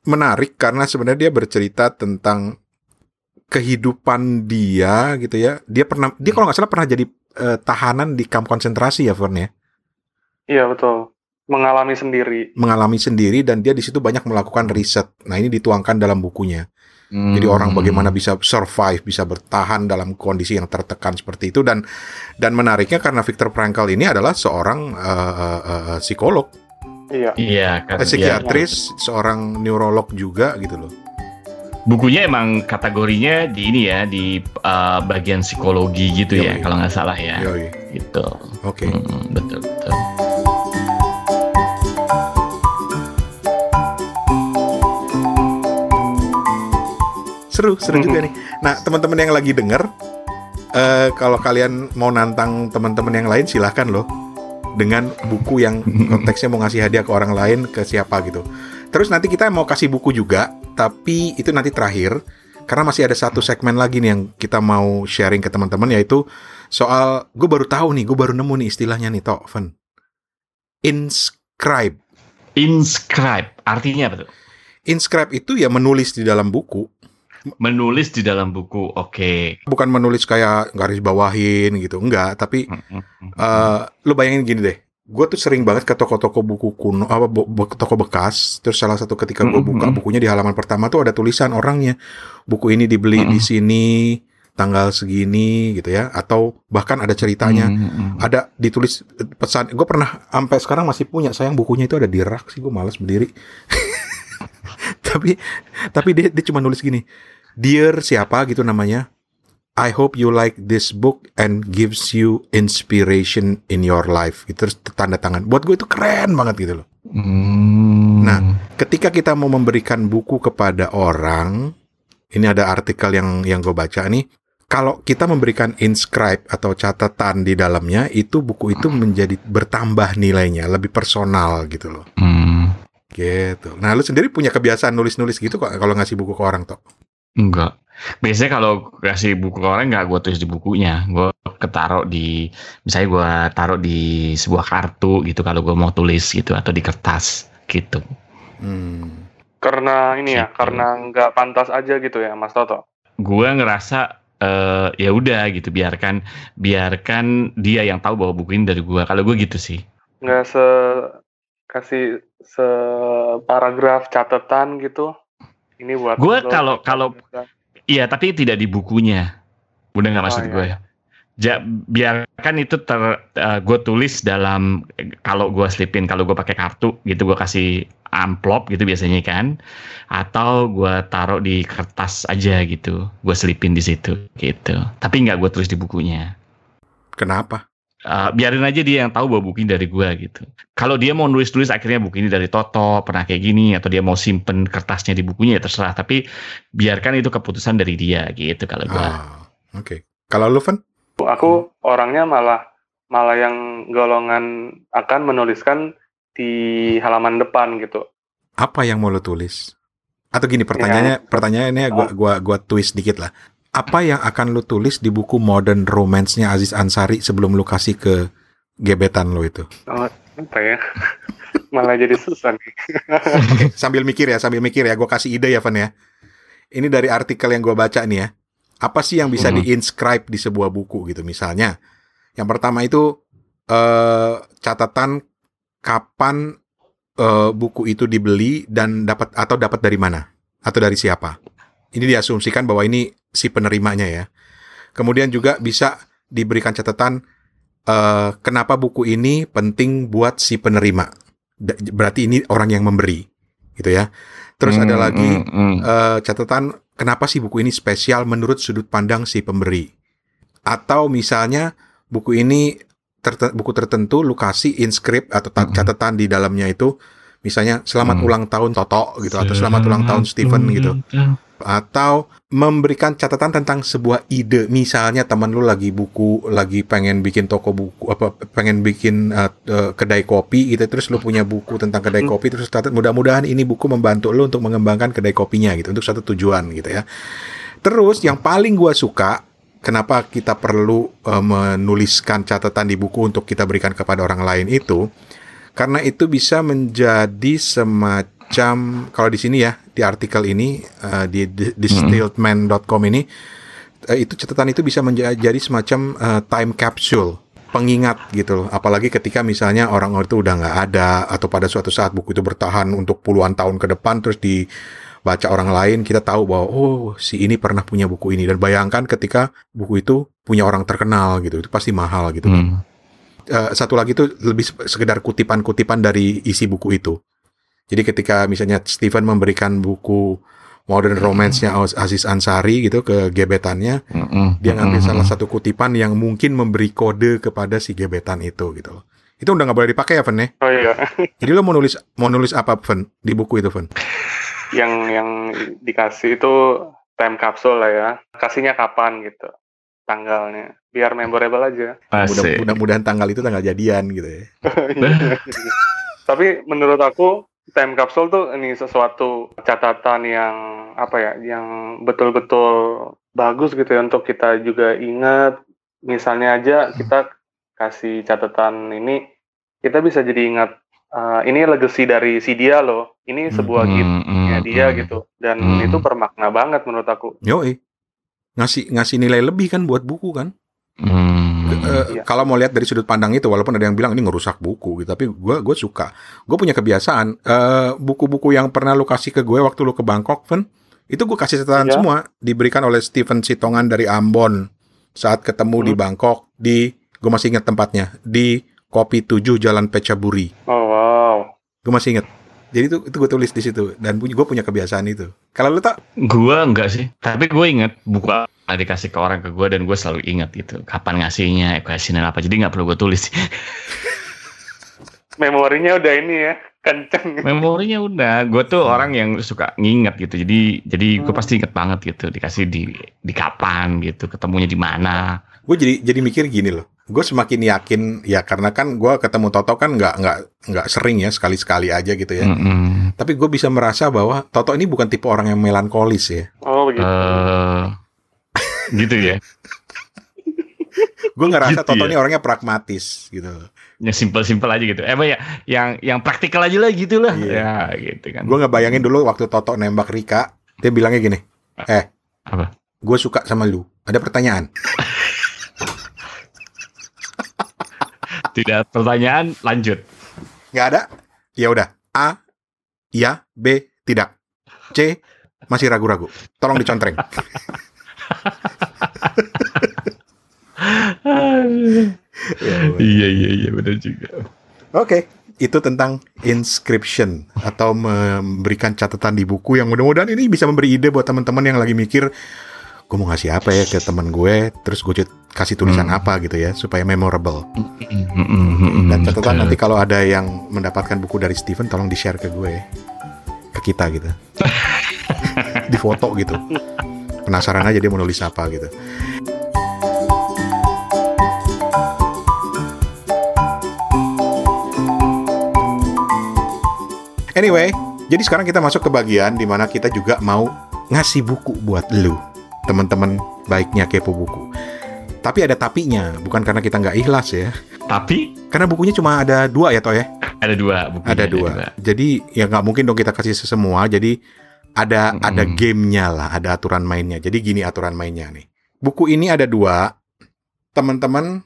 menarik karena sebenarnya dia bercerita tentang kehidupan dia gitu ya. Dia pernah dia kalau nggak salah pernah jadi eh, tahanan di kamp konsentrasi ya Fern ya. Iya betul. Mengalami sendiri. Mengalami sendiri dan dia di situ banyak melakukan riset. Nah, ini dituangkan dalam bukunya. Jadi Hmm. orang bagaimana bisa survive, bisa bertahan dalam kondisi yang tertekan seperti itu dan dan menariknya karena Viktor Frankl ini adalah seorang eh, eh, eh, psikolog, Iya. Iya kan. eh, iya. psikiatris, seorang neurolog juga gitu loh. Bukunya emang kategorinya di ini ya di uh, bagian psikologi gitu ya Yoi. kalau nggak salah ya. Yoi. Gitu. Oke. Mm, betul betul. Seru, seru juga nih. Nah, teman-teman yang lagi denger, eh, kalau kalian mau nantang teman-teman yang lain, silahkan loh. Dengan buku yang konteksnya mau ngasih hadiah ke orang lain, ke siapa gitu. Terus nanti kita mau kasih buku juga, tapi itu nanti terakhir. Karena masih ada satu segmen lagi nih yang kita mau sharing ke teman-teman, yaitu soal, gue baru tahu nih, gue baru nemu nih istilahnya nih, Tok, Fen. Inscribe. Inscribe artinya apa tuh? Inscribe itu ya menulis di dalam buku. Menulis di dalam buku. Oke. bukan menulis kayak garis bawahin gitu enggak. Tapi eh lu bayangin gini deh. Gue tuh sering banget ke toko-toko buku kuno apa bu- bu- toko bekas. Terus salah satu ketika gue buka bukunya di halaman pertama tuh ada tulisan orangnya. Buku ini dibeli di sini tanggal segini gitu ya. Atau bahkan ada ceritanya. Mm, mm, mm. ada ditulis pesan. Gue pernah sampai sekarang masih punya. Sayang bukunya itu ada di rak sih gue malas berdiri. Tapi tapi dia dia cuma nulis gini dear siapa gitu namanya? I hope you like this book and gives you inspiration in your life. Terus tanda tangan. Buat gue itu keren banget gitu loh. Hmm. Nah. ketika kita mau memberikan buku kepada orang ini ada artikel yang yang gue baca nih. Kalau kita memberikan inscribe atau catatan di dalamnya itu buku itu menjadi bertambah nilainya lebih personal gitu loh. Hmm. gitu. Nah lu sendiri punya kebiasaan nulis-nulis gitu kok kalau ngasih buku ke orang toh Enggak. Biasanya kalau kasih buku ke orang nggak gue tulis di bukunya, gue ketaruh di, misalnya gue taruh di sebuah kartu gitu kalau gue mau tulis gitu atau di kertas gitu. hmm. Karena ini ya, Gitu. karena nggak pantas aja gitu ya, Mas Toto. Gue ngerasa eh, ya udah gitu, biarkan biarkan dia yang tahu bahwa buku ini dari gue. Kalau gue gitu sih. Nggak se kasih se paragraf catatan gitu. Ini buat lo. kalau- kalau- Iya, tapi tidak di bukunya. Udah nggak Oh, maksud iya, gue. Ja, biarkan itu ter gue tulis dalam kalau gue selipin kalau gue pakai kartu gitu gue kasih amplop gitu biasanya kan atau gue taruh di kertas aja gitu gue selipin di situ gitu tapi nggak gue tulis di bukunya kenapa Eh, biarin aja dia yang tahu bahwa buku ini dari gue gitu. Kalau dia mau nulis-nulis akhirnya buku ini dari Toto pernah kayak gini atau dia mau simpen kertasnya di bukunya ya terserah. Tapi biarkan itu keputusan dari dia gitu kalau gue ah, oke. Kalau lu Van? Aku orangnya malah malah yang golongan akan menuliskan di halaman depan gitu. apa yang mau lu tulis? Atau gini pertanyaannya pertanyaannya gua gua gua twist dikit lah apa yang akan lu tulis di buku Modern Romance-nya Aziz Ansari sebelum lu kasih ke gebetan lu itu Oh, apa ya? malah jadi susah nih. Oke, sambil mikir ya, sambil mikir ya. Gue kasih ide ya, Van ya. Ini dari artikel yang gue baca nih ya. Apa sih yang bisa Mhm. di-inscribe di sebuah buku gitu? Misalnya, yang pertama itu eh, catatan kapan eh, buku itu dibeli dan dapat atau dapat dari mana atau dari siapa. Ini diasumsikan bahwa ini si penerimanya ya. Kemudian juga bisa diberikan catatan eh, kenapa buku ini penting buat si penerima. Berarti ini orang yang memberi, gitu ya. Terus ada Hmm, lagi hmm, hmm. eh, catatan kenapa sih buku ini spesial menurut sudut pandang si pemberi. Atau misalnya buku ini terte- buku tertentu lu kasih inscript atau ta- Mm-mm. catatan di dalamnya itu misalnya selamat Mm. ulang tahun Toto gitu atau selamat ulang tahun Stephen gitu atau memberikan catatan tentang sebuah ide. Misalnya teman lu lagi buku lagi pengen bikin toko buku apa pengen bikin uh, uh, kedai kopi gitu terus lu punya buku tentang kedai kopi terus mudah-mudahan ini buku membantu lu untuk mengembangkan kedai kopinya gitu untuk satu tujuan gitu ya. Terus yang paling gua suka kenapa kita perlu uh, menuliskan catatan di buku untuk kita berikan kepada orang lain itu karena itu bisa menjadi semacam semacam kalau di sini ya di artikel ini uh, di distilledman.com ini uh, itu catatan itu bisa menjadi semacam uh, time capsule pengingat gitu loh. Apalagi ketika misalnya orang itu udah nggak ada atau pada suatu saat buku itu bertahan untuk puluhan tahun ke depan terus dibaca orang lain kita tahu bahwa oh si ini pernah punya buku ini dan bayangkan ketika buku itu punya orang terkenal gitu itu pasti mahal gitu. Hmm. Uh, satu lagi itu lebih sekedar kutipan-kutipan dari isi buku itu. Jadi ketika misalnya Stephen memberikan buku modern romance-nya Aziz Ansari gitu ke gebetannya, mm-hmm. dia ngambil mm-hmm. salah satu kutipan yang mungkin memberi kode kepada si gebetan itu gitu loh. Itu udah nggak boleh dipakai ya, Fen ya? Oh iya. Jadi lo mau nulis mau nulis apa, Fen, di buku itu, Fen? Yang yang dikasih itu time capsule lah ya. Kasihnya kapan gitu, tanggalnya, biar memorable aja. Mudah-mudahan tanggal itu tanggal jadian gitu ya. Tapi menurut aku time capsule tuh ini sesuatu catatan yang apa ya yang betul-betul bagus gitu ya untuk kita juga ingat. Misalnya aja kita kasih catatan ini kita bisa jadi ingat uh, ini legacy dari si dia loh. Ini sebuah hmm, giftnya hmm, dia hmm, gitu. Dan hmm. itu bermakna banget menurut aku. Yoi. Ngasih ngasih nilai lebih kan buat buku kan Hmm. Uh, iya. Kalau mau lihat dari sudut pandang itu, walaupun ada yang bilang ini ngerusak buku, gitu, tapi gue gue suka. Gue punya kebiasaan buku buku-buku yang pernah lu kasih ke gue waktu lu ke Bangkok, Ven, itu gue kasih catatan iya. semua diberikan oleh Stephen Sitongan dari Ambon saat ketemu hmm. di Bangkok di gue masih ingat tempatnya di Kopi 7 Jalan Pecaburi. Oh wow. Gue masih ingat. Jadi itu itu gue tulis di situ dan gue punya kebiasaan itu. Kalau lu tak? Gue enggak sih. Tapi gue ingat buku apa dikasih ke orang ke gue dan gue selalu ingat gitu. Kapan ngasihnya, kasihnya apa. Jadi nggak perlu gue tulis. Memorinya udah ini ya kenceng. Memorinya udah. Gue tuh orang yang suka nginget gitu. Jadi jadi gue hmm. pasti inget banget gitu. Dikasih di di kapan gitu. Ketemunya di mana. Gue jadi jadi mikir gini loh gue semakin yakin ya karena kan gue ketemu Toto kan nggak nggak nggak sering ya sekali sekali aja gitu ya. Mm -hmm. Tapi gue bisa merasa bahwa Toto ini bukan tipe orang yang melankolis ya. Oh gitu. Uh, gitu ya. gue ngerasa gitu Toto ya? ini orangnya pragmatis gitu. Ya simpel-simpel aja gitu. Eh ya yang yang praktikal aja lah gitu lah. Yeah. Ya gitu kan. Gue nggak bayangin dulu waktu Toto nembak Rika, dia bilangnya gini, eh apa? Gue suka sama lu. Ada pertanyaan. Tidak pertanyaan, lanjut. Nggak ada? Ya udah. A, iya. B, tidak. C, masih ragu-ragu. Tolong dicontreng. iya iya iya benar juga. Oke, okay. itu tentang inscription atau memberikan catatan di buku yang mudah-mudahan ini bisa memberi ide buat teman-teman yang lagi mikir gue mau ngasih apa ya ke teman gue terus gue kasih tulisan hmm. apa gitu ya supaya memorable. Hmm, dan catatan nanti kalau ada yang mendapatkan buku dari Steven tolong di share ke gue ke kita gitu. Di foto gitu. Penasaran aja dia mau nulis apa gitu. Anyway, jadi sekarang kita masuk ke bagian di mana kita juga mau ngasih buku buat lu teman-teman baiknya kepo buku. Tapi ada tapinya, bukan karena kita nggak ikhlas ya. Tapi? Karena bukunya cuma ada dua ya toh ya? Ada dua. Bukunya, ada, dua. ada dua. Jadi ya nggak mungkin dong kita kasih semua. Jadi ada mm -hmm. ada gamenya lah, ada aturan mainnya. Jadi gini aturan mainnya nih. Buku ini ada dua. Teman-teman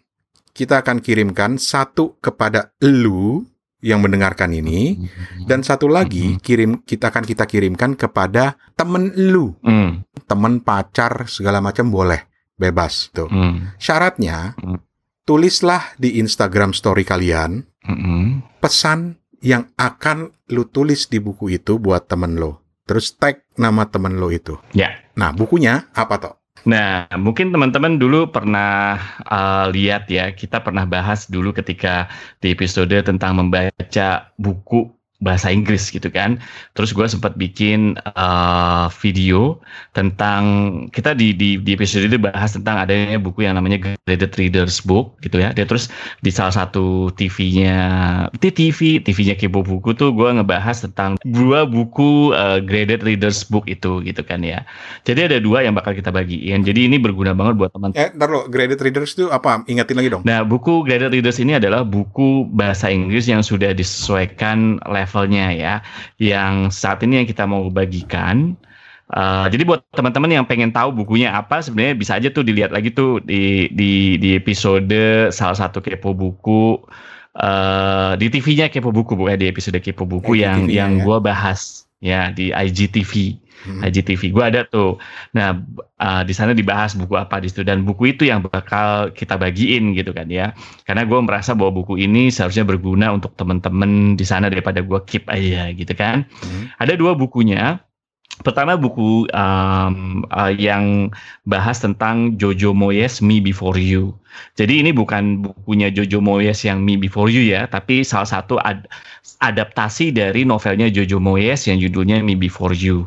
kita akan kirimkan satu kepada lu yang mendengarkan ini dan satu lagi kirim kita akan kita kirimkan kepada temen lu mm. temen pacar segala macam boleh bebas tuh mm. syaratnya mm. tulislah di Instagram story kalian mm. pesan yang akan lu tulis di buku itu buat temen lo terus tag nama temen lo itu ya yeah. nah bukunya apa toh Nah, mungkin teman-teman dulu pernah uh, lihat ya, kita pernah bahas dulu ketika di episode tentang membaca buku bahasa Inggris gitu kan. Terus gue sempat bikin uh, video tentang kita di, di di episode itu bahas tentang adanya buku yang namanya Graded Readers Book gitu ya. Dia terus di salah satu TV-nya TV TV-nya Kepo Buku tuh gue ngebahas tentang dua buku uh, Graded Readers Book itu gitu kan ya. Jadi ada dua yang bakal kita bagiin. Jadi ini berguna banget buat teman. Eh, ntar lo, Graded Readers itu apa? Ingatin lagi dong. Nah, buku Graded Readers ini adalah buku bahasa Inggris yang sudah disesuaikan level levelnya ya. Yang saat ini yang kita mau bagikan. Uh, jadi buat teman-teman yang pengen tahu bukunya apa, sebenarnya bisa aja tuh dilihat lagi tuh di di di episode salah satu kepo buku uh, di TV-nya kepo buku bukan di episode kepo buku yang yang ya. gue bahas ya di IGTV hmm. IGTV gue ada tuh. Nah uh, di sana dibahas buku apa di situ. Dan buku itu yang bakal kita bagiin gitu kan ya. Karena gue merasa bahwa buku ini seharusnya berguna untuk temen-temen di sana daripada gue keep aja gitu kan. Hmm. ada dua bukunya. Pertama buku um, uh, yang bahas tentang Jojo Moyes Me Before You. Jadi ini bukan bukunya Jojo Moyes yang Me Before You ya, tapi salah satu ad adaptasi dari novelnya Jojo Moyes yang judulnya Me Before You.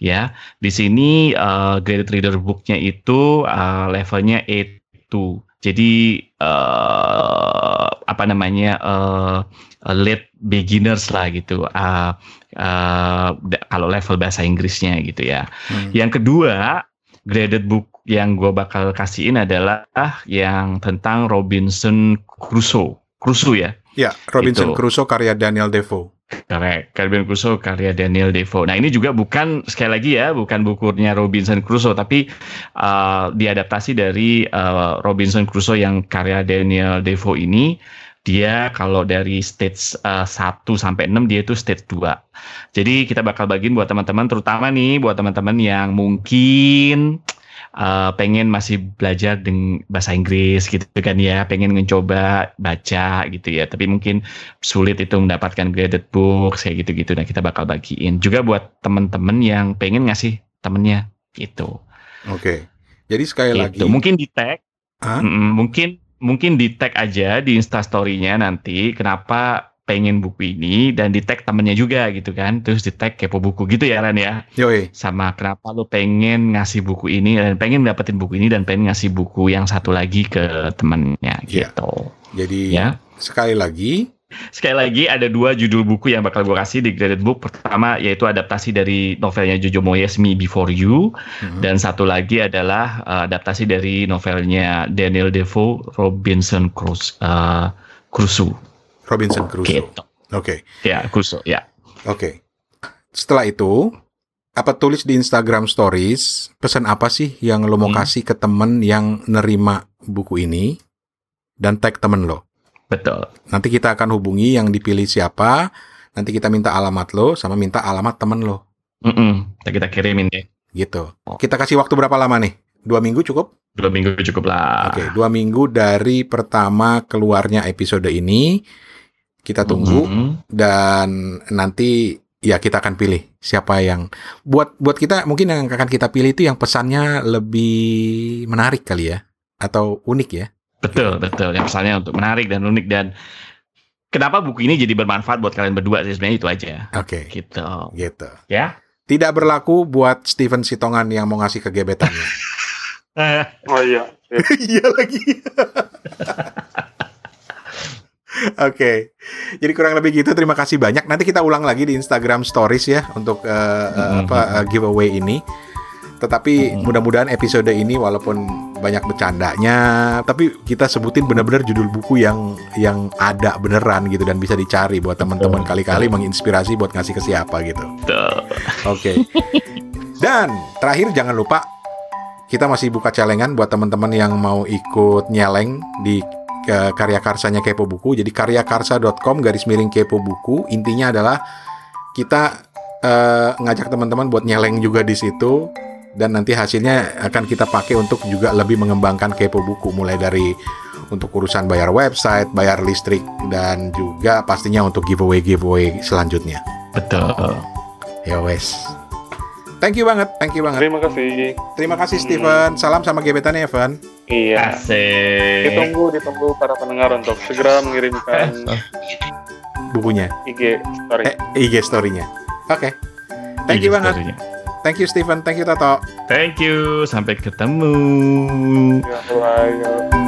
Ya, di sini uh, graded reader booknya itu uh, levelnya A2. Jadi uh, apa namanya uh, late beginners lah gitu. Uh, uh, kalau level bahasa Inggrisnya gitu ya. Hmm. Yang kedua, graded book yang gue bakal kasihin adalah yang tentang Robinson Crusoe. Crusoe ya? Ya, Robinson itu. Crusoe karya Daniel Defoe. Correct, Robinson Crusoe karya Daniel Defoe. Nah ini juga bukan sekali lagi ya, bukan bukunya Robinson Crusoe, tapi uh, diadaptasi dari uh, Robinson Crusoe yang karya Daniel Defoe ini dia kalau dari stage uh, 1 sampai 6 dia itu stage 2. Jadi kita bakal bagiin buat teman-teman terutama nih buat teman-teman yang mungkin uh, pengen masih belajar dengan bahasa Inggris gitu kan ya, pengen mencoba baca gitu ya, tapi mungkin sulit itu mendapatkan graded book kayak gitu-gitu. Nah kita bakal bagiin juga buat teman-teman yang pengen ngasih temennya gitu. Oke. Okay. Jadi sekali gitu. lagi mungkin di tag, huh? mungkin mungkin di tag aja di instastorynya nanti kenapa pengen buku ini dan di tag temennya juga gitu kan terus di tag kepo buku gitu ya Ran ya Yoi. sama kenapa lo pengen ngasih buku ini dan pengen dapetin buku ini dan pengen ngasih buku yang satu lagi ke temennya iya. gitu jadi ya sekali lagi Sekali lagi ada dua judul buku yang bakal gue kasih di graded book. Pertama yaitu adaptasi dari novelnya Jojo Moyes Me Before You mm-hmm. dan satu lagi adalah uh, adaptasi dari novelnya Daniel Defoe Robinson Crusoe. Uh, Crusoe. Robinson Crusoe. Gitu. Oke. Okay. Ya, Crusoe, ya. Oke. Okay. Setelah itu apa tulis di Instagram Stories pesan apa sih yang lo mau hmm. kasih ke temen yang nerima buku ini dan tag temen lo? Betul. Nanti kita akan hubungi yang dipilih siapa. Nanti kita minta alamat lo sama minta alamat temen lo. Mm -mm. Kita kirimin ya. Gitu. Oh. Kita kasih waktu berapa lama nih? Dua minggu cukup? Dua minggu cukup lah. Oke, okay, dua minggu dari pertama keluarnya episode ini. Kita tunggu mm -hmm. dan nanti ya kita akan pilih siapa yang buat buat kita mungkin yang akan kita pilih itu yang pesannya lebih menarik kali ya atau unik ya. Betul, betul. Yang misalnya untuk menarik dan unik dan kenapa buku ini jadi bermanfaat buat kalian berdua sih sebenarnya itu aja. Oke. Okay. Gitu. Gitu. Ya. Tidak berlaku buat Steven Sitongan yang mau ngasih ke gebetannya. oh iya. iya lagi. Oke, okay. jadi kurang lebih gitu. Terima kasih banyak. Nanti kita ulang lagi di Instagram Stories ya untuk uh, mm -hmm. apa uh, giveaway ini. Tetapi hmm. mudah-mudahan episode ini walaupun banyak bercandanya, tapi kita sebutin benar-benar judul buku yang yang ada beneran gitu dan bisa dicari buat teman-teman kali-kali menginspirasi buat ngasih ke siapa gitu. Oke. Okay. Dan terakhir jangan lupa kita masih buka celengan buat teman-teman yang mau ikut nyeleng di karya karsanya Kepo Buku. Jadi karyakarsa.com garis miring Kepo Buku. Intinya adalah kita uh, ngajak teman-teman buat nyeleng juga di situ dan nanti hasilnya akan kita pakai untuk juga lebih mengembangkan kepo buku mulai dari untuk urusan bayar website, bayar listrik dan juga pastinya untuk giveaway giveaway selanjutnya. Betul. Ya wes. Thank you banget, thank you banget. Terima kasih. Terima kasih Steven. Salam sama gebetannya Evan. Iya. Asik. Ditunggu, ditunggu para pendengar untuk segera mengirimkan bukunya. IG story. Eh, IG story-nya. Oke. Okay. Thank IG you banget. Thank you Steven, thank you Toto. Thank you, sampai ketemu. Ya, bye.